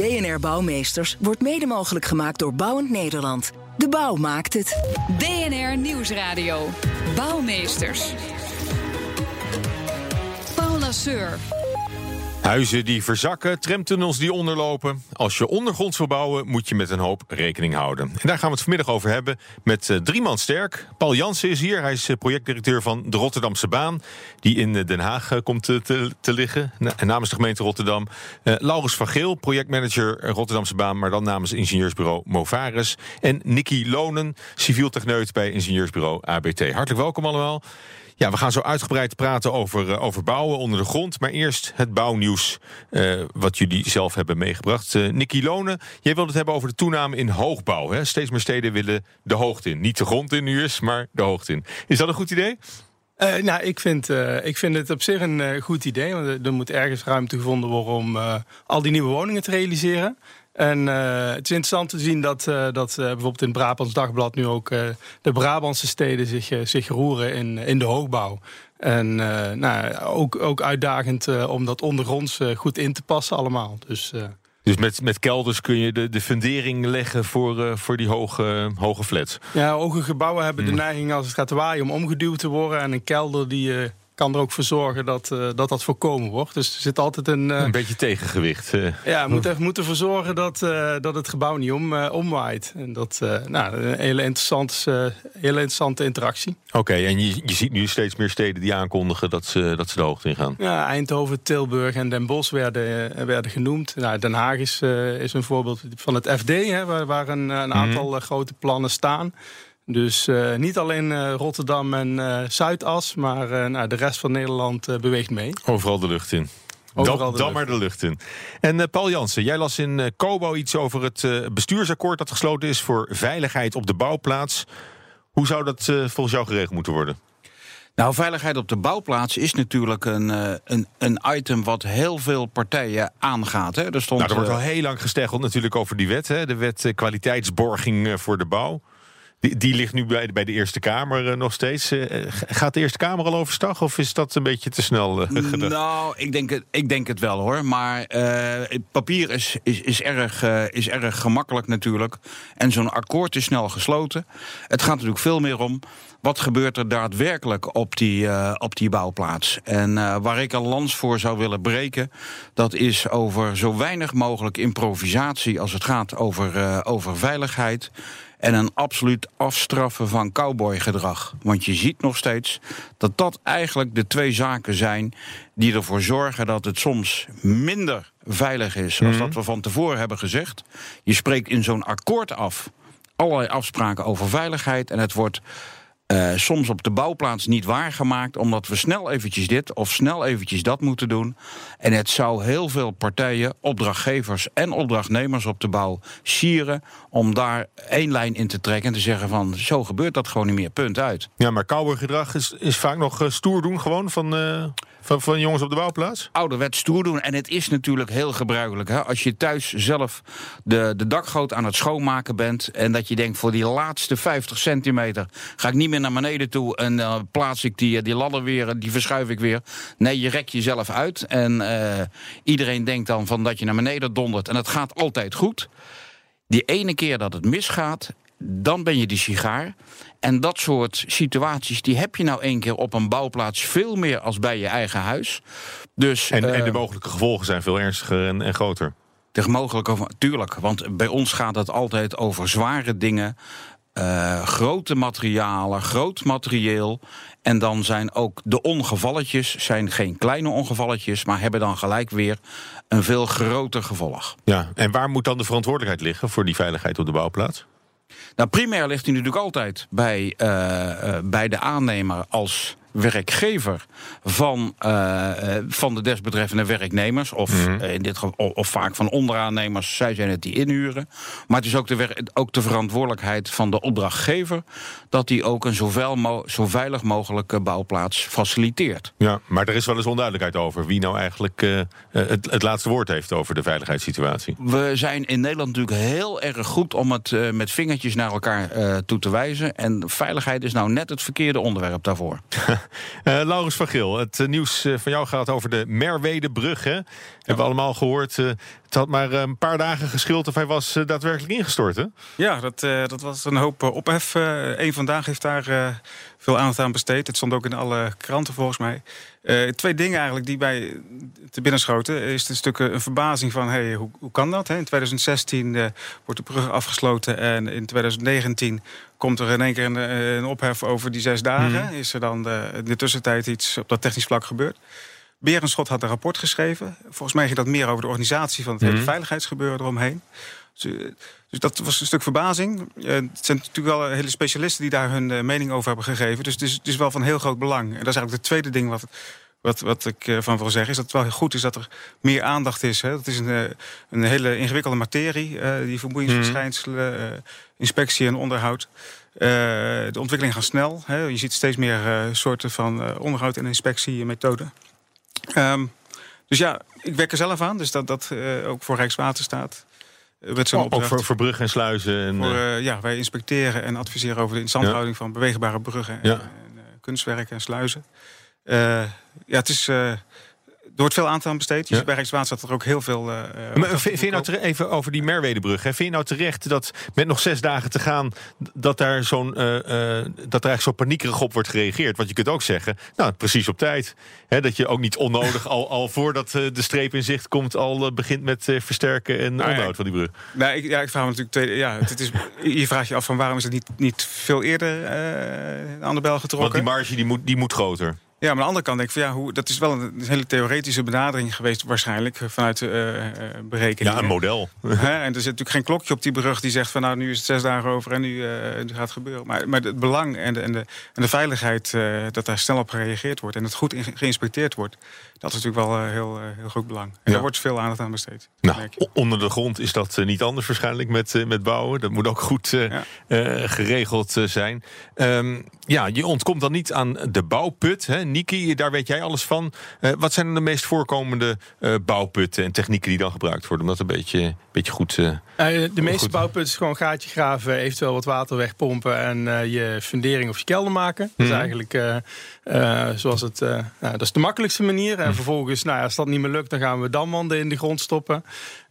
BNR Bouwmeesters wordt mede mogelijk gemaakt door Bouwend Nederland. De bouw maakt het. BNR Nieuwsradio. Bouwmeesters. Paul Lasseur. Huizen die verzakken, tramtunnels die onderlopen. Als je ondergronds wil bouwen, moet je met een hoop rekening houden. En daar gaan we het vanmiddag over hebben met uh, drie man sterk. Paul Jansen is hier, hij is uh, projectdirecteur van de Rotterdamse Baan... die in uh, Den Haag komt te, te, liggen, na, namens de gemeente Rotterdam. Laurens van Geel, projectmanager Rotterdamse Baan... maar dan namens ingenieursbureau Movares. En Nicky Lonen, civiel techneut bij ingenieursbureau ABT. Hartelijk welkom allemaal. Ja, we gaan zo uitgebreid praten over, uh, over bouwen onder de grond. Maar eerst het bouwnieuws uh, wat jullie zelf hebben meegebracht. Uh, Nicky Lonen, jij wilde het hebben over de toename in hoogbouw. Hè? Steeds meer steden willen de hoogte in. Niet de grond in nu is, maar de hoogte in. Is dat een goed idee? Nou, ik vind, ik vind het op zich een goed idee. Want er moet ergens ruimte gevonden worden om al die nieuwe woningen te realiseren. En uh, het is interessant te zien dat, uh, dat uh, bijvoorbeeld in het Brabants Dagblad nu ook de Brabantse steden zich, zich roeren in, in de hoogbouw. En nou, ook, ook uitdagend om dat ondergronds goed in te passen allemaal. Dus, dus met, met kelders kun je de, de fundering leggen voor, voor die hoge, hoge flats? Ja, hoge gebouwen hebben de neiging als het gaat waaien om omgeduwd te worden. En een kelder die kan er ook voor zorgen dat uh, dat, dat voorkomen wordt. Dus er zit altijd een... Uh, een beetje tegengewicht. Uh. Ja, we moeten, moet ervoor zorgen dat, dat het gebouw niet om, omwaait. En dat nou, een hele interessante, hele interessante interactie. Oké, en je, je ziet nu steeds meer steden die aankondigen dat ze, dat ze de hoogte in gaan. Ja, Eindhoven, Tilburg en Den Bosch werden, werden genoemd. Nou, Den Haag is, is een voorbeeld van het FD, hè, waar, waar een, een aantal mm -hmm. grote plannen staan. Dus uh, niet alleen uh, Rotterdam en uh, Zuidas, maar nou, de rest van Nederland beweegt mee. Overal de lucht in. Overal dan maar de lucht in. En Paul Jansen, jij las in Kobo iets over het bestuursakkoord dat gesloten is voor veiligheid op de bouwplaats. Hoe zou dat volgens jou geregeld moeten worden? Nou, veiligheid op de bouwplaats is natuurlijk een, een, een item wat heel veel partijen aangaat. Hè. Er, stond, nou, er wordt al heel lang gesteggeld natuurlijk over die wet. Hè. De wet kwaliteitsborging voor de bouw. Die, die ligt nu bij, bij de Eerste Kamer uh, nog steeds. Uh, gaat de Eerste Kamer al overstag of is dat een beetje te snel uh, gedacht? Nou, ik denk het, ik denk het wel hoor. Maar papier is, is, is, erg, is erg gemakkelijk natuurlijk. En zo'n akkoord is snel gesloten. Het gaat natuurlijk veel meer om wat gebeurt er daadwerkelijk op die, uh, op die bouwplaats? En uh, waar ik een lans voor zou willen breken, dat is over zo weinig mogelijk improvisatie als het gaat over, uh, over veiligheid. En een absoluut afstraffen van cowboygedrag. Want je ziet nog steeds dat dat eigenlijk de twee zaken zijn die ervoor zorgen dat het soms minder veilig is dan mm dat we van tevoren hebben gezegd. Je spreekt in zo'n akkoord af allerlei afspraken over veiligheid en het wordt uh, soms op de bouwplaats niet waargemaakt, omdat we snel eventjes dit of snel eventjes dat moeten doen. En het zou heel veel partijen, opdrachtgevers en opdrachtnemers op de bouw sieren om daar één lijn in te trekken en te zeggen van zo gebeurt dat gewoon niet meer, punt uit. Ja, maar gedrag is, is vaak nog uh, stoer doen gewoon van... Uh... Van, van jongens op de bouwplaats? Ouderwets stoer doen. En het is natuurlijk heel gebruikelijk. Hè? Als je thuis zelf de, de dakgoot aan het schoonmaken bent. En dat je denkt voor die laatste 50 centimeter ga ik niet meer naar beneden toe. En uh, plaats ik die, die ladder weer, die verschuif ik weer. Nee, je rek jezelf uit. En uh, iedereen denkt dan van dat je naar beneden dondert. En het gaat altijd goed. Die ene keer dat het misgaat, dan ben je die sigaar. En dat soort situaties, die heb je nou één keer op een bouwplaats veel meer als bij je eigen huis. Dus, en, uh, en de mogelijke gevolgen zijn veel ernstiger en, en groter. De mogelijke, tuurlijk, want bij ons gaat het altijd over zware dingen. Uh, grote materialen, groot materieel. En dan zijn ook de ongevalletjes zijn geen kleine ongevalletjes, maar hebben dan gelijk weer een veel groter gevolg. Ja, en waar moet dan de verantwoordelijkheid liggen voor die veiligheid op de bouwplaats? Nou, primair ligt hij natuurlijk altijd bij, uh, uh, bij de aannemer als werkgever van, uh, van de desbetreffende werknemers. Of, mm in dit geval, of, vaak van onderaannemers, zij zijn het die inhuren. Maar het is ook de, ook de verantwoordelijkheid van de opdrachtgever dat die ook een zoveel zo veilig mogelijke bouwplaats faciliteert. Ja, maar er is wel eens onduidelijkheid over wie nou eigenlijk uh, het, het, laatste woord heeft over de veiligheidssituatie. We zijn in Nederland natuurlijk heel erg goed om het uh, met vingertjes naar elkaar toe te wijzen. En veiligheid is nou net het verkeerde onderwerp daarvoor. Laurens van Geel, het nieuws van jou gaat over de Merwedebrug. Hè? Hebben we allemaal gehoord. Het had maar een paar dagen geschild of hij was daadwerkelijk ingestort, hè? Ja, dat, dat was een hoop ophef. Eén vandaag heeft daar veel aandacht aan besteed. Het stond ook in alle kranten volgens mij. Twee dingen eigenlijk die bij te binnenschoten. Is een stuk een verbazing van hey, hoe, hoe kan dat? Hè? In 2016 uh, wordt de brug afgesloten en in 2019 komt er in één keer een, een ophef over die zes dagen. Mm. Is er dan de, in de tussentijd iets op dat technisch vlak gebeurd? Berenschot had een rapport geschreven. Volgens mij ging dat meer over de organisatie van het hele mm. veiligheidsgebeuren eromheen. Dus, dus, dat was een stuk verbazing. Uh, het zijn natuurlijk wel hele specialisten die daar hun uh, mening over hebben gegeven. Dus het is, het is, wel van heel groot belang. En dat is eigenlijk het tweede ding wat, wat, wat ik uh, van wil zeggen. Is dat het wel heel goed is dat er meer aandacht is. Hè. Dat is een, een hele ingewikkelde materie. die vermoeiensverschijnselen, mm. inspectie en onderhoud. de ontwikkeling gaat snel. Hè. Je ziet steeds meer soorten van onderhoud en inspectiemethoden. Um, dus ja, ik werk er zelf aan. Dus dat dat ook voor Rijkswaterstaat met oh, ook voor, voor bruggen en sluizen? En, voor, uh, ja, wij inspecteren en adviseren over de instandhouding van beweegbare bruggen en, ja. en, en kunstwerken en sluizen. Ja, het is wordt veel aandacht aan besteed. Je ja. bij Rijkswaterstaat er ook heel veel... Uh, maar vind, je nou terecht, even over die Merwedebrug. Hè? Vind je nou terecht dat met nog zes dagen te gaan... dat, daar zo'n, uh, dat er eigenlijk zo paniekerig op wordt gereageerd? Want je kunt ook zeggen, nou, precies op tijd. Hè? Dat je ook niet onnodig, al, al voordat de streep in zicht komt... al begint met versterken en nou, onderhoud van die brug. Nou, ik, ja, ik vraag me natuurlijk... Tweede, ja, het is, je vraagt je af van waarom is het niet, niet veel eerder aan de bel getrokken? Want die marge die moet, die moet groter. Ja, maar aan de andere kant denk ik van ja, hoe, dat is wel een, hele theoretische benadering geweest, waarschijnlijk, vanuit de uh, berekening. Ja, een model. en er zit natuurlijk geen klokje op die brug die zegt van nou, nu is het zes dagen over en nu, uh, nu gaat het gebeuren. Maar, maar het belang en de, en de, en de veiligheid, uh, dat daar snel op gereageerd wordt en het goed geïnspecteerd wordt, dat is natuurlijk wel heel, heel groot belang. En ja. daar wordt veel aandacht aan besteed. Nou, onder de grond is dat niet anders waarschijnlijk met, met bouwen. Dat moet ook goed ja. geregeld zijn. Um, ja, je ontkomt dan niet aan de bouwput. Hè? Niki, daar weet jij alles van. Uh, wat zijn de meest voorkomende uh, bouwputten en technieken die dan gebruikt worden? Om dat een beetje, beetje goed... Uh, de meeste goed... bouwputten is gewoon gaatje graven, eventueel wat water wegpompen en je fundering of je kelder maken. Dat is mhm. eigenlijk zoals het... nou, dat is de makkelijkste manier. En mhm. vervolgens, nou, als dat niet meer lukt, dan gaan we damwanden in de grond stoppen.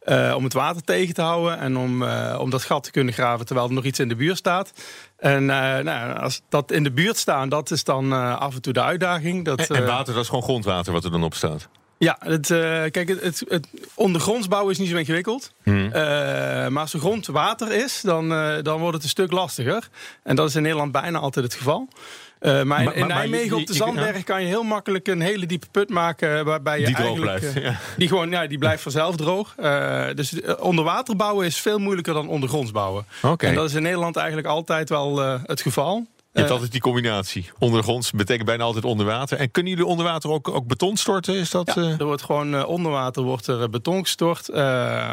Uh, om het water tegen te houden en om, uh, om dat gat te kunnen graven terwijl er nog iets in de buurt staat. En uh, nou, als dat in de buurt staan, dat is dan af en toe de uitdaging. Dat, en, en, water, dat is gewoon grondwater wat er dan op staat? Ja, het, kijk, het, het, het ondergronds bouwen is niet zo ingewikkeld. Hmm. maar als er grond water is, dan, dan wordt het een stuk lastiger. En dat is in Nederland bijna altijd het geval. Uh, maar, in, in Nijmegen op de Zandberg kan je heel makkelijk een hele diepe put maken. Waarbij je die droog blijft. Ja. Die, gewoon, ja, die blijft vanzelf droog. Uh, dus onder water bouwen is veel moeilijker dan ondergronds bouwen. Okay. En dat is in Nederland eigenlijk altijd wel uh, het geval. Je hebt altijd die combinatie. Ondergronds betekent bijna altijd onder water. En kunnen jullie onder water ook, ook beton storten? Is dat, ja, er wordt gewoon uh, onder water wordt er beton gestort.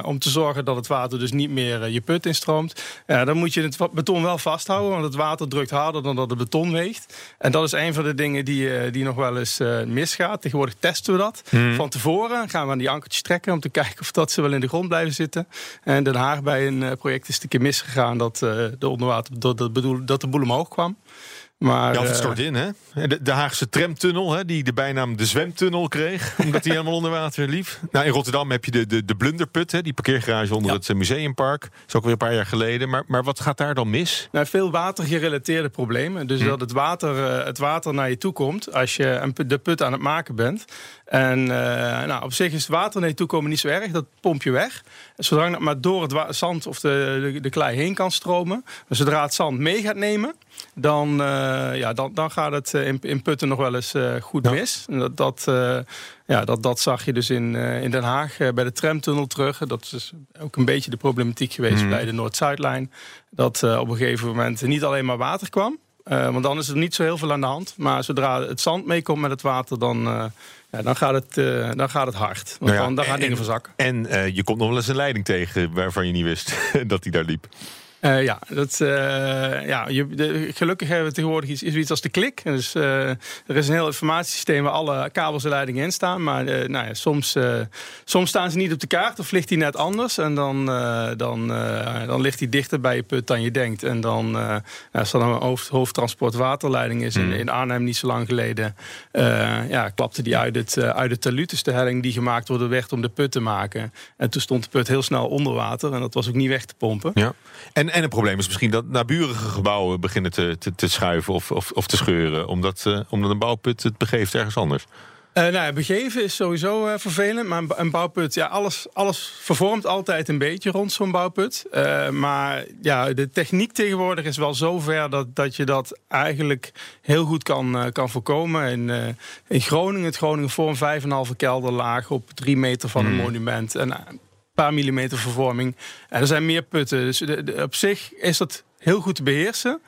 Om te zorgen dat het water dus niet meer je put instroomt. dan moet je het beton wel vasthouden. Want het water drukt harder dan dat het beton weegt. En dat is een van de dingen die, die nog wel eens misgaat. Tegenwoordig testen we dat. Hmm. Van tevoren gaan we aan die ankertjes trekken. Om te kijken of dat ze wel in de grond blijven zitten. En Den Haag bij een project is het een keer misgegaan. Dat, de onderwater, dat, dat, bedoel, dat de boel omhoog kwam. Maar, ja, het stort in, hè? De, de, Haagse tramtunnel, hè, die de bijnaam de zwemtunnel kreeg, omdat die helemaal onder water liep. Nou, in Rotterdam heb je de, de, de Blunderput, hè, die parkeergarage onder het eh, museumpark. Dat is ook weer een paar jaar geleden. Maar, maar wat gaat daar dan mis? Nou, veel watergerelateerde problemen. Dus hm. dat het water, het water naar je toe komt als je de put aan het maken bent. En uh, nou, op zich is het water naar je toe komen niet zo erg. Dat pomp je weg. Zolang het maar door het zand of de, de, de klei heen kan stromen. Maar zodra het zand mee gaat nemen, dan, uh, ja, dan, dan gaat het in, in putten nog wel eens uh, goed ja. mis. En dat, dat, ja, dat, dat zag je dus in, in Den Haag bij de tramtunnel terug. Dat is ook een beetje de problematiek geweest mm. bij de Noord-Zuidlijn. Dat op een gegeven moment niet alleen maar water kwam Eh, want dan is er niet zo heel veel aan de hand. Maar zodra het zand meekomt met het water, dan, eh, ja, dan, gaat, het, eh, dan gaat het hard. Want Nou ja, dan, dan gaan en- dingen verzakken. En eh, je komt nog wel eens een leiding tegen waarvan je niet wist dat die daar liep. Eh, ja, dat, eh, ja je, de- gelukkig hebben we tegenwoordig iets, iets als de klik. Dus, eh, er is een heel informatiesysteem waar alle kabels en leidingen in staan. Maar nou ja, soms, soms staan ze niet op de kaart of ligt die net anders. En dan, dan, dan ligt die dichter bij je put dan je denkt. En dan, nou, als er dan een hoofd, is in, in Arnhem niet zo lang geleden... ja, klapte die uit het, uit het talud. Dus de helling die gemaakt worden werd om de put te maken. En toen stond de put heel snel onder water. En dat was ook niet weg te pompen. Ja. En, en het probleem is misschien dat naburige gebouwen beginnen te, te, te schuiven of, of, of te scheuren. Omdat, eh, omdat een bouwput het begeeft ergens anders. Eh, nou ja, begeven is sowieso eh, vervelend. Maar een, een bouwput, ja, alles, alles vervormt altijd een beetje rond zo'n bouwput. Maar ja, de techniek tegenwoordig is wel zo ver dat, dat je dat eigenlijk heel goed kan, kan voorkomen. In, in Groningen, het Groningen Forum, 5,5 kelderlaag op 3 meter van een monument. En een paar millimeter vervorming. En er zijn meer putten. Dus op zich is dat heel goed te beheersen.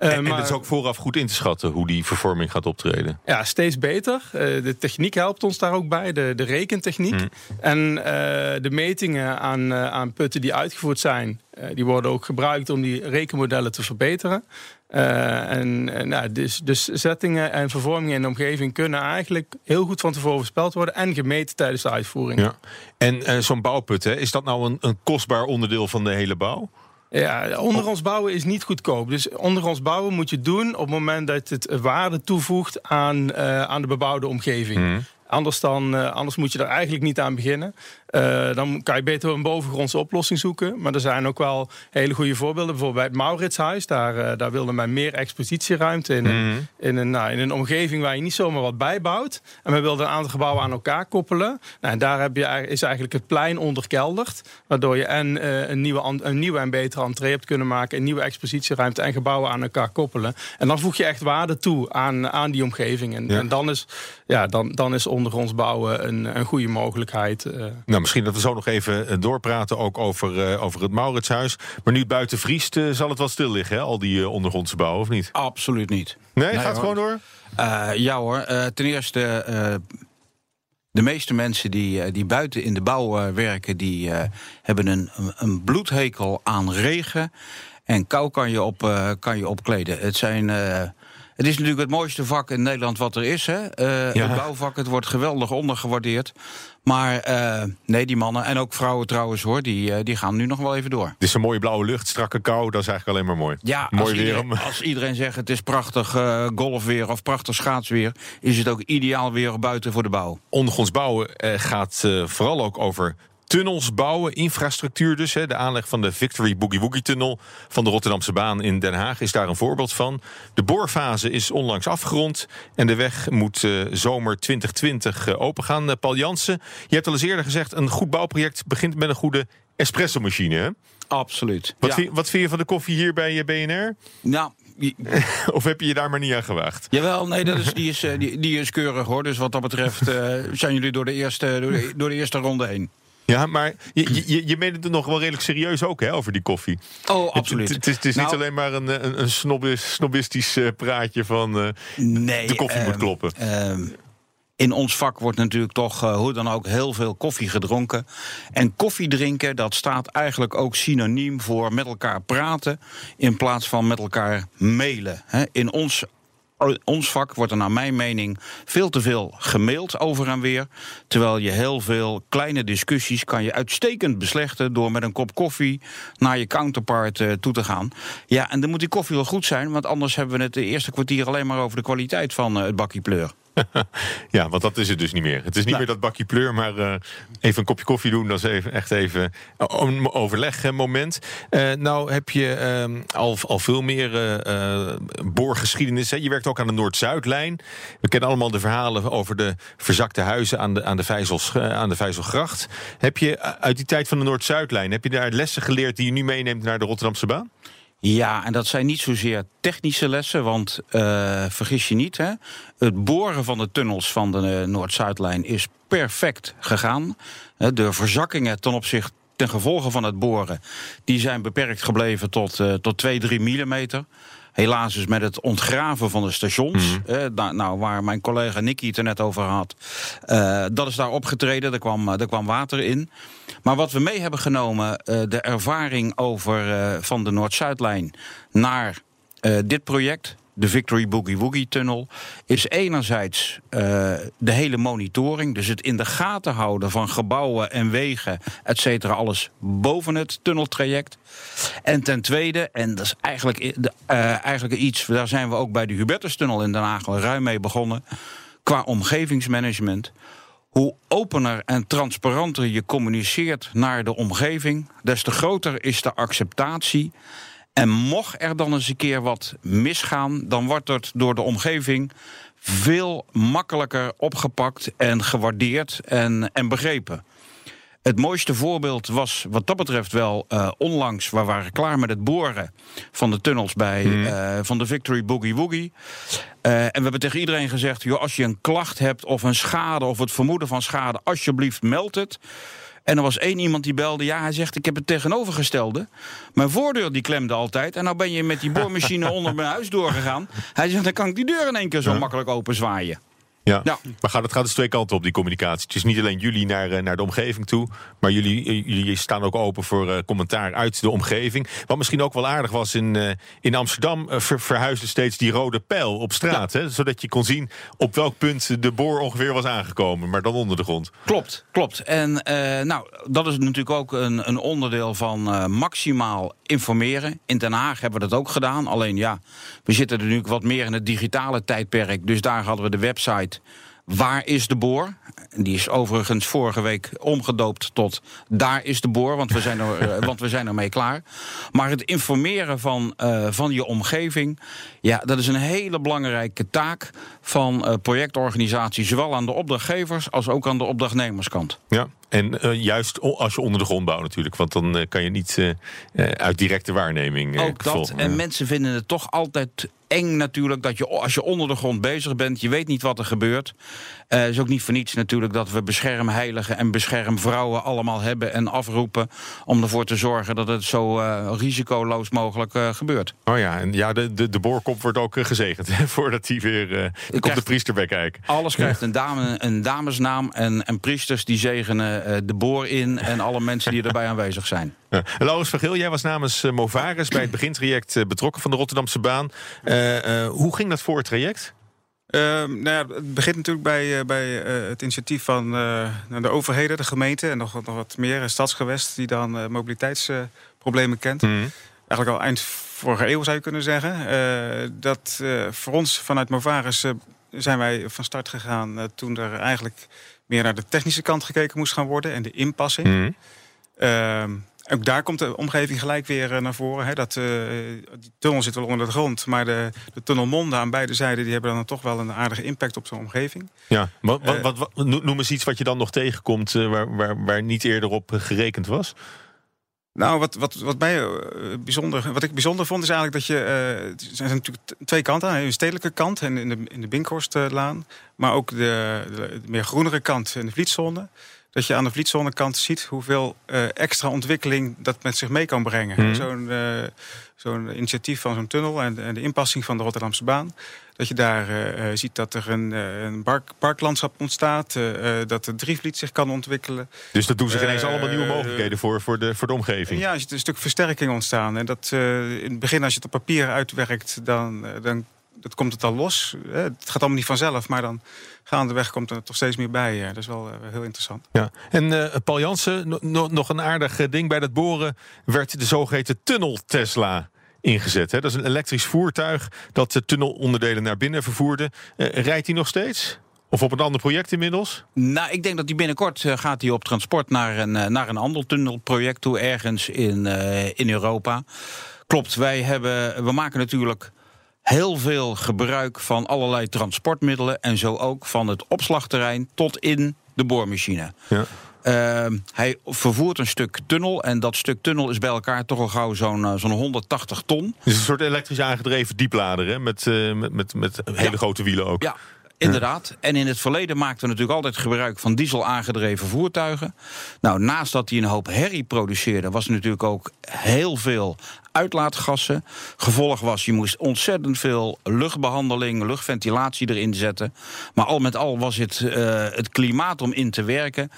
Eh, En, maar- het is ook vooraf goed in te schatten hoe die vervorming gaat optreden. ja, steeds beter. Eh, de techniek helpt ons daar ook bij, de, de rekentechniek. Mm. En eh, de metingen aan, aan putten die uitgevoerd zijn, die worden ook gebruikt om die rekenmodellen te verbeteren. En nou, dus, dus zettingen en vervormingen in de omgeving kunnen eigenlijk heel goed van tevoren voorspeld worden en gemeten tijdens de uitvoering. Ja. En zo'n bouwput, hè, is dat nou een, een kostbaar onderdeel van de hele bouw? Ja, ondergronds bouwen is niet goedkoop. Dus ondergronds bouwen moet je doen op het moment dat het waarde toevoegt aan, eh, aan de bebouwde omgeving. Anders, dan, eh, anders moet je er eigenlijk niet aan beginnen. Eh, dan kan je beter een bovengrondse oplossing zoeken. Maar er zijn ook wel hele goede voorbeelden. Bijvoorbeeld bij het Mauritshuis. Daar, eh, daar wilde men meer expositieruimte in, een, in, een, nou, in een omgeving waar je niet zomaar wat bijbouwt. En men wilde een aantal gebouwen aan elkaar koppelen. Nou, en daar heb je, is eigenlijk het plein onderkelderd. Waardoor je en een, nieuwe, een nieuwe en betere entree hebt kunnen maken. Een nieuwe expositieruimte en gebouwen aan elkaar koppelen. En dan voeg je echt waarde toe aan, aan die omgeving. En, Ja. en dan, is, ja, dan, dan is ondergronds bouwen een, een goede mogelijkheid. eh. Nou, misschien dat we zo nog even eh, doorpraten ook over, eh, over het Mauritshuis. Maar nu het buiten vriest, zal het wel stil liggen, hè? al die ondergrondse bouwen, of niet? Absoluut niet. Nee, Nee, gaat gewoon door? Eh, ja hoor, Eh, ten eerste, eh, de meeste mensen die, die buiten in de bouw eh, werken, die eh, hebben een, een- bloedhekel aan regen. En kou kan je, op, eh, kan je opkleden. Het, zijn, eh, het is natuurlijk het mooiste vak in Nederland wat er is. Hè? Eh, Ja. Het bouwvak, het wordt geweldig ondergewaardeerd. Maar eh, nee, die mannen, en ook vrouwen trouwens hoor, die, eh, die gaan nu nog wel even door. Het is een mooie blauwe lucht, strakke kou, dat is eigenlijk alleen maar mooi. Ja, mooi als, weer iedereen, als iedereen zegt het is prachtig golfweer of prachtig schaatsweer, is het ook ideaal weer buiten voor de bouw. Ondergronds bouwen gaat vooral ook over tunnels bouwen, infrastructuur dus. Hè. De aanleg van de Victory Boogie Woogie Tunnel van de Rotterdamse baan in Den Haag is daar een voorbeeld van. De boorfase is onlangs afgerond en de weg moet eh, zomer 2020 eh, opengaan. Eh, Paul Jansen, je hebt al eens eerder gezegd, een goed bouwproject begint met een goede espresso-machine. Hè? Absoluut. Wat, Ja. vind, wat vind je van de koffie hier bij je BNR? Nou, Of heb je je daar maar niet aan gewaagd? jawel, nee, dat is, die, is, eh, die, die is keurig hoor. Dus wat dat betreft eh, zijn jullie door de, eerste, door, de, door de eerste ronde heen. Ja, maar je, je, je meent het nog wel redelijk serieus ook hè, over die koffie. Oh, absoluut. Het, het is, het is Nou, niet alleen maar een, een, een snobistisch eh, praatje van eh, nee, de koffie moet ehm, kloppen. ehm, in ons vak wordt natuurlijk toch, eh, hoe dan ook, heel veel koffie gedronken. En koffie drinken, dat staat eigenlijk ook synoniem voor met elkaar praten... in plaats van met elkaar mailen. hè. In ons ons vak wordt er naar mijn mening veel te veel gemaild over en weer. Terwijl je heel veel kleine discussies kan je uitstekend beslechten... door met een kop koffie naar je counterpart eh, toe te gaan. Ja, en dan moet die koffie wel goed zijn... want anders hebben we het de eerste kwartier alleen maar over de kwaliteit van eh, het bakje pleur. Ja, want dat is het dus niet meer. Het is niet Nou. meer dat bakje pleur, maar eh, even een kopje koffie doen. Dat is even, echt even een overlegmoment. Eh nou heb je ehm, al, al veel meer eh, boorgeschiedenis. Hè? Je werkt ook aan de Noord-Zuidlijn. We kennen allemaal de verhalen over de verzakte huizen aan de, aan de, Vijzels, aan de Vijzelgracht. Heb je uit die tijd van de Noord-Zuidlijn, heb je daar lessen geleerd die je nu meeneemt naar de Rotterdamse baan? Ja, en dat zijn niet zozeer technische lessen, want eh, vergis je niet, hè, het boren van de tunnels van de eh, Noord-Zuidlijn is perfect gegaan. De verzakkingen ten opzichte ten gevolge van het boren, die zijn beperkt gebleven tot, eh, tot 2, 3 millimeter. Helaas is met het ontgraven van de stations, eh, nou, nou, waar mijn collega Nicky het er net over had, eh, dat is daar opgetreden. Er kwam, er kwam water in. Maar wat we mee hebben genomen, eh, de ervaring over eh, van de Noord-Zuidlijn naar eh, dit project, de Victory Boogie Woogie Tunnel, is enerzijds eh, de hele monitoring, dus het in de gaten houden van gebouwen en wegen, et cetera, alles boven het tunneltraject. En ten tweede, en dat is eigenlijk, eh, eigenlijk iets, daar zijn we ook bij de Hubertustunnel in Den Haag al ruim mee begonnen, qua omgevingsmanagement. Hoe opener en transparanter je communiceert naar de omgeving, des te groter is de acceptatie. En mocht er dan eens een keer wat misgaan, dan wordt het door de omgeving veel makkelijker opgepakt en gewaardeerd en, en begrepen. Het mooiste voorbeeld was wat dat betreft wel eh, onlangs. We waren klaar met het boren van de tunnels bij eh, van de Victory Boogie Woogie. Eh, en we hebben tegen iedereen gezegd: joh, als je een klacht hebt of een schade of het vermoeden van schade, alsjeblieft meld het. En er was één iemand die belde. Ja, hij zegt: Ik heb het tegenovergestelde. Mijn voordeur die klemde altijd. En nou ben je met die boormachine onder mijn huis doorgegaan. Hij zegt: Dan kan ik die deur in één keer zo Ja. makkelijk openzwaaien. Ja. Ja. Maar gaat, het gaat dus twee kanten op, die communicatie. Het is niet alleen jullie naar, eh, naar de omgeving toe, maar jullie, eh, jullie staan ook open voor eh, commentaar uit de omgeving. Wat misschien ook wel aardig was in, in Amsterdam, ver- verhuisde steeds die rode pijl op straat. Hè, zodat je kon zien op welk punt de boor ongeveer was aangekomen, maar dan onder de grond. Klopt, klopt. En nou, dat is natuurlijk ook een, een onderdeel van maximaal informeren. In Den Haag hebben we dat ook gedaan. Alleen ja, we zitten er nu wat meer in het digitale tijdperk. Dus daar hadden we de website Waar is de boor? Die is overigens vorige week omgedoopt tot Daar is de boor, want we zijn, er, eh, want we zijn ermee klaar. Maar het informeren van, eh, van je omgeving, ja, dat is een hele belangrijke taak van eh, projectorganisaties, zowel aan de opdrachtgevers als ook aan de opdrachtnemerskant. Ja. En eh, juist als je onder de grond bouwt natuurlijk, want dan eh, kan je niet eh, uit directe waarneming Ook dat. volgen. En mensen vinden het toch altijd eng natuurlijk dat je als je onder de grond bezig bent, je weet niet wat er gebeurt. Het is ook niet voor niets natuurlijk dat we beschermheiligen en beschermvrouwen allemaal hebben en afroepen om ervoor te zorgen dat het zo eh, risicoloos mogelijk eh, gebeurt. Oh ja, en ja, de, de, de boorkop wordt ook eh, gezegend hè, voordat hij weer eh komt de priester bij kijken. Alles krijgt een, dame, een damesnaam en, en priesters die zegenen eh, de boor in en alle mensen die erbij aanwezig zijn. Ja. Laurens van Geel, jij was namens eh, Movaris bij het begintraject eh, betrokken van de Rotterdamse baan. Eh, eh, hoe ging dat voor het traject? Ehm, nou ja, het begint natuurlijk bij, eh, bij eh, het initiatief van eh, de overheden, de gemeente en nog, nog wat meer, stadsgewest, die dan mobiliteitsproblemen kent. Eigenlijk al eind vorige eeuw zou je kunnen zeggen. Dat voor ons vanuit Movaris zijn wij van start gegaan toen er eigenlijk meer naar de technische kant gekeken moest gaan worden en de inpassing. Mhm. Ehm, ook daar komt de omgeving gelijk weer eh, naar voren. Hè, dat, eh, die tunnel zit wel onder de grond, maar de, de tunnelmonden aan beide zijden die hebben dan toch wel een aardige impact op zo'n omgeving. Ja, wat, wat, Eh, wat, wat- no- noem eens iets wat je dan nog tegenkomt waar, waar, waar niet eerder op gerekend was. Nou, wat, wat, wat, mij, bijzonder, wat ik bijzonder vond, is eigenlijk dat je. er zijn natuurlijk twee kanten aan. Een stedelijke kant en in de, in de Binkhorstlaan. Maar ook de, de, de meer groenere kant in de Vlietzone. Dat je aan de Vlietzonekant ziet hoeveel eh, extra ontwikkeling dat met zich mee kan brengen. Mhm. Zo'n zo'n initiatief van zo'n tunnel en, en de inpassing van de Rotterdamse baan. Dat je daar eh, ziet dat er een, een park, parklandschap ontstaat. dat de Drievliet zich kan ontwikkelen. Dus dat doen zich ineens allemaal nieuwe mogelijkheden voor, voor, de, voor de omgeving. Ja, er zit een stuk versterking ontstaan. En dat in het begin, als je het op papier uitwerkt, dan, dan dat komt het al los. Het gaat allemaal niet vanzelf, maar dan gaandeweg komt er toch steeds meer bij. eh. dat is wel eh, heel interessant. Ja. En eh, Paul Jansen, no- no- nog een aardig eh, ding bij dat boren werd de zogeheten tunnel Tesla ingezet. Hè? Dat is een elektrisch voertuig dat de tunnelonderdelen naar binnen vervoerde. Eh, rijdt hij nog steeds? Of op een ander project inmiddels? Nou, ik denk dat die binnenkort gaat hij op transport naar een, naar een ander tunnelproject toe, ergens in, eh, in Europa. Klopt, wij hebben, we maken natuurlijk heel veel gebruik van allerlei transportmiddelen en zo ook van het opslagterrein tot in de boormachine. Ja. Ehm, hij vervoert een stuk tunnel en dat stuk tunnel is bij elkaar toch al gauw zo'n eh, zo'n 180 ton. Het is een soort elektrisch aangedreven dieplader hè? Met, eh, met, met, met hele Ja. grote wielen ook. Ja, Inderdaad. En in het verleden maakten we natuurlijk altijd gebruik van diesel aangedreven voertuigen. Nou, naast dat die een hoop herrie produceerde, was natuurlijk ook heel veel uitlaatgassen. Gevolg was, je moest ontzettend veel luchtbehandeling, luchtventilatie erin zetten. Maar al met al was het, uh, het klimaat om in te werken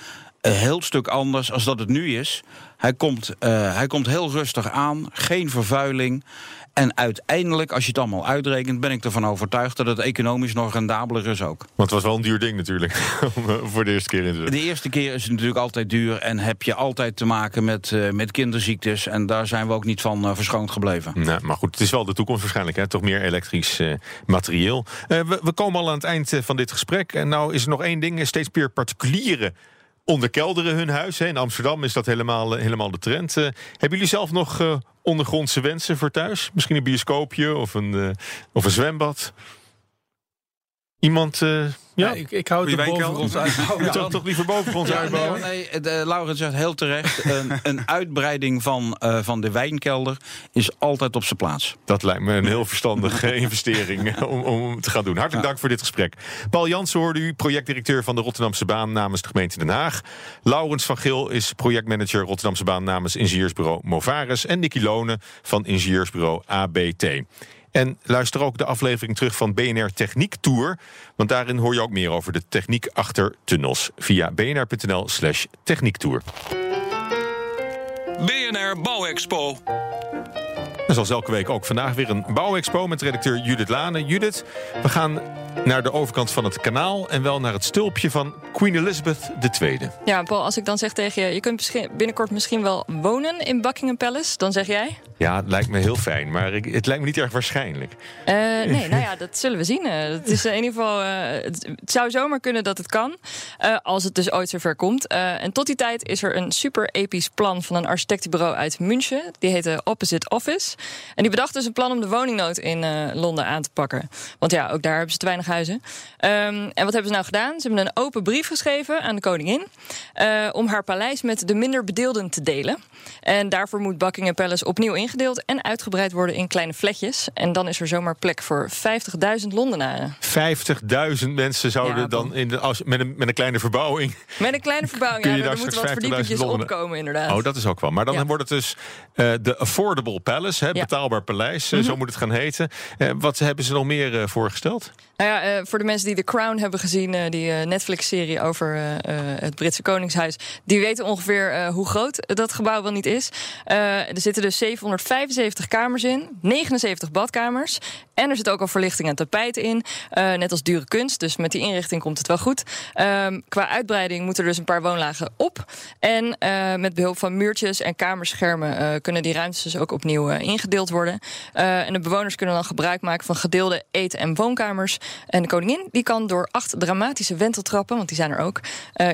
een heel stuk anders als dat het nu is. Hij komt, uh, hij komt heel rustig aan, geen vervuiling. En uiteindelijk, als je het allemaal uitrekent, ben ik ervan overtuigd dat het economisch nog rendabeler is ook. Want het was wel een duur ding natuurlijk, voor de eerste keer in de... De eerste keer is het natuurlijk altijd duur en heb je altijd te maken met, uh, met kinderziektes. En daar zijn we ook niet van uh, verschoond gebleven. Nou, maar goed, het is wel de toekomst waarschijnlijk, hè? toch meer elektrisch uh, materieel. We, we, komen al aan het eind van dit gesprek. En nou is er nog één ding, steeds meer particulieren onderkelderen hun huis. In Amsterdam is dat helemaal, helemaal de trend. hebben jullie zelf nog ondergrondse wensen voor thuis? Misschien een bioscoopje of een, of een zwembad? Iemand... Uh, ja, ik, ik hou het boven ons uitbouwen. Je toch, toch liever boven ons ja, uitbouwen? Nee, nee de, Laurens zegt heel terecht... een, een uitbreiding van, uh, van de wijnkelder is altijd op zijn plaats. Dat lijkt me een heel verstandige investering om, om te gaan doen. Hartelijk dank voor dit gesprek. Paul Jansen hoorde u, projectdirecteur van de Rotterdamse Baan... namens de gemeente Den Haag. Laurens van Gil is projectmanager Rotterdamse Baan... namens ingenieursbureau Movares. En Nicky Lonen van ingenieursbureau ABT. En luister ook de aflevering terug van BNR Techniek Tour. Want daarin hoor je ook meer over de techniek achter tunnels. Via bnr.nl slash techniektour. BNR Bouwexpo. En zoals elke week ook vandaag weer een bouwexpo met redacteur Judith Lane. Judith, we gaan naar de overkant van het kanaal en wel naar het stulpje van Queen Elizabeth II. Ja, Paul, als ik dan zeg tegen je, je kunt binnenkort misschien wel wonen in Buckingham Palace, dan zeg jij? Ja, het lijkt me heel fijn, maar ik, het lijkt me niet erg waarschijnlijk. Uh, nee, nou ja, dat zullen we zien. Uh, het is in ieder geval, uh, het, zou zomaar kunnen dat het kan, als het dus ooit zover komt. en tot die tijd is er een super episch plan van een architectenbureau uit München. Die heet de Opposite Office. En die bedacht dus een plan om de woningnood in Londen aan te pakken. Want ja, ook daar hebben ze te weinig huizen. Um, en wat hebben ze nou gedaan? Ze hebben een open brief geschreven aan de koningin om haar paleis met de minder bedeelden te delen. En daarvoor moet Buckingham Palace opnieuw ingedeeld en uitgebreid worden in kleine fletjes. En dan is er zomaar plek voor 50.000 Londenaren. 50.000 mensen zouden dan in de, als, met, een, met een kleine verbouwing. Met een kleine verbouwing, ja, er moeten wat verdiepingjes opkomen, inderdaad. Oh, dat is ook wel. Maar dan wordt het dus uh, de Affordable Palace, hè, betaalbaar paleis, mm zo moet het gaan heten. Uh, wat hebben ze nog meer uh, voorgesteld? Nou ja, voor de mensen die The Crown hebben gezien, die Netflix-serie over het Britse Koningshuis, die weten ongeveer hoe groot dat gebouw wel niet is. er zitten dus 700 75 kamers in, 79 badkamers. En er zit ook al verlichting en tapijt in. Uh, net als dure kunst, dus met die inrichting komt het wel goed. Uh, qua uitbreiding moeten er dus een paar woonlagen op. En uh, met behulp van muurtjes en kamerschermen eh, kunnen die ruimtes dus ook opnieuw ingedeeld worden. en de bewoners kunnen dan gebruik maken van gedeelde eten- en woonkamers. En de koningin die kan door acht dramatische wenteltrappen, want die zijn er ook,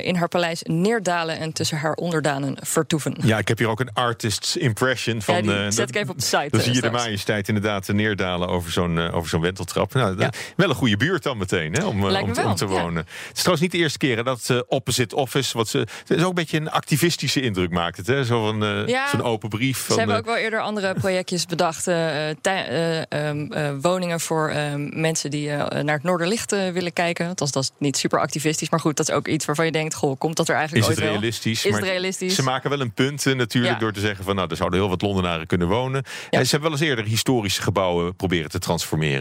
in haar paleis neerdalen en tussen haar onderdanen vertoeven. Ja, ik heb hier ook een artist's impression van. Ja, zet ik even op de site. Dan zie je de majesteit inderdaad neerdalen over zo'n uh, over zo'n wenteltrap. Nou, Wel een goede buurt dan meteen hè, om, eh, om, om, te wonen. Het is trouwens niet de eerste keer dat uh, opposite office, wat ze, het is ook een beetje een activistische indruk maakt het. Hè? Zo van, uh, zo'n open brief. Van, ze hebben ook wel eerder andere projectjes bedacht. Um, woningen voor ehm, mensen die naar het Noorderlicht willen kijken. Althans, dat is niet super activistisch. Maar goed, dat is ook iets waarvan je denkt, goh, komt dat er eigenlijk is ooit het realistisch? Is het realistisch? Ze maken wel een punt natuurlijk door te zeggen van, nou, er zouden heel wat Londenaren kunnen wonen. En ze hebben wel eens eerder historische gebouwen proberen te transformeren.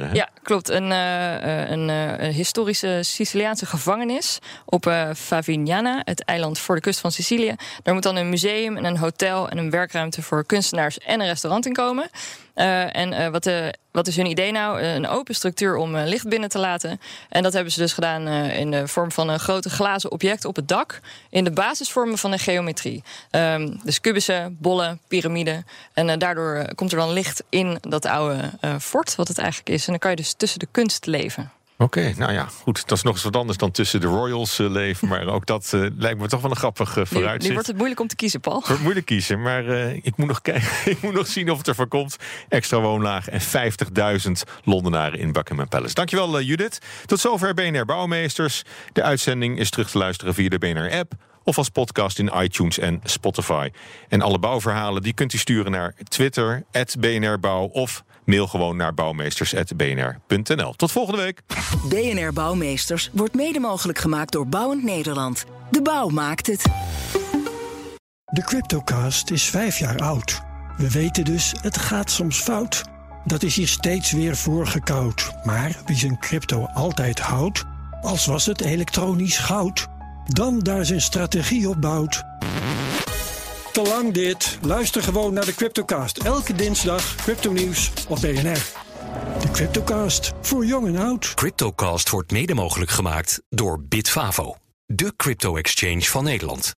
Hè? Ja, klopt. Een, uh, een, uh, een, historische Siciliaanse gevangenis op Favignana, het eiland voor de kust van Sicilië. Daar moet dan een museum en een hotel en een werkruimte voor kunstenaars en een restaurant in komen. Uh, en uh, wat, de, wat is hun idee nou? een open structuur om licht binnen te laten. En dat hebben ze dus gedaan in de vorm van een grote glazen object op het dak. In de basisvormen van de geometrie. Um, dus kubussen, bollen, piramiden. En daardoor komt er dan licht in dat oude fort, wat het eigenlijk is. En dan kan je dus tussen de kunst leven. Oké, nou ja, goed. Dat is nog eens wat anders dan tussen de Royals uh, leven. Maar ook dat uh, lijkt me toch wel een grappig uh, vooruitzicht. Nu, nu, wordt het moeilijk om te kiezen, Paul. Het wordt moeilijk kiezen, maar ik moet nog kijken. ik moet nog zien of het ervan komt. Extra woonlaag en 50.000 Londenaren in Buckingham Palace. Dankjewel, Judith. Tot zover BNR Bouwmeesters. De uitzending is terug te luisteren via de BNR-app of als podcast in iTunes en Spotify. En alle bouwverhalen die kunt u sturen naar Twitter, @bnrbouw of mail gewoon naar bouwmeesters.bnr.nl. Tot volgende week. BNR Bouwmeesters wordt mede mogelijk gemaakt door Bouwend Nederland. De bouw maakt het. De Cryptocast is vijf jaar oud. We weten dus, het gaat soms fout. Dat is hier steeds weer voorgekoud. Maar wie zijn crypto altijd houdt, als was het elektronisch goud, dan daar zijn strategie op bouwt. Te lang dit. Luister gewoon naar de Cryptocast. Elke dinsdag crypto nieuws op BNR. De Cryptocast, voor jong en oud. Cryptocast wordt mede mogelijk gemaakt door Bitfavo, de crypto-exchange van Nederland.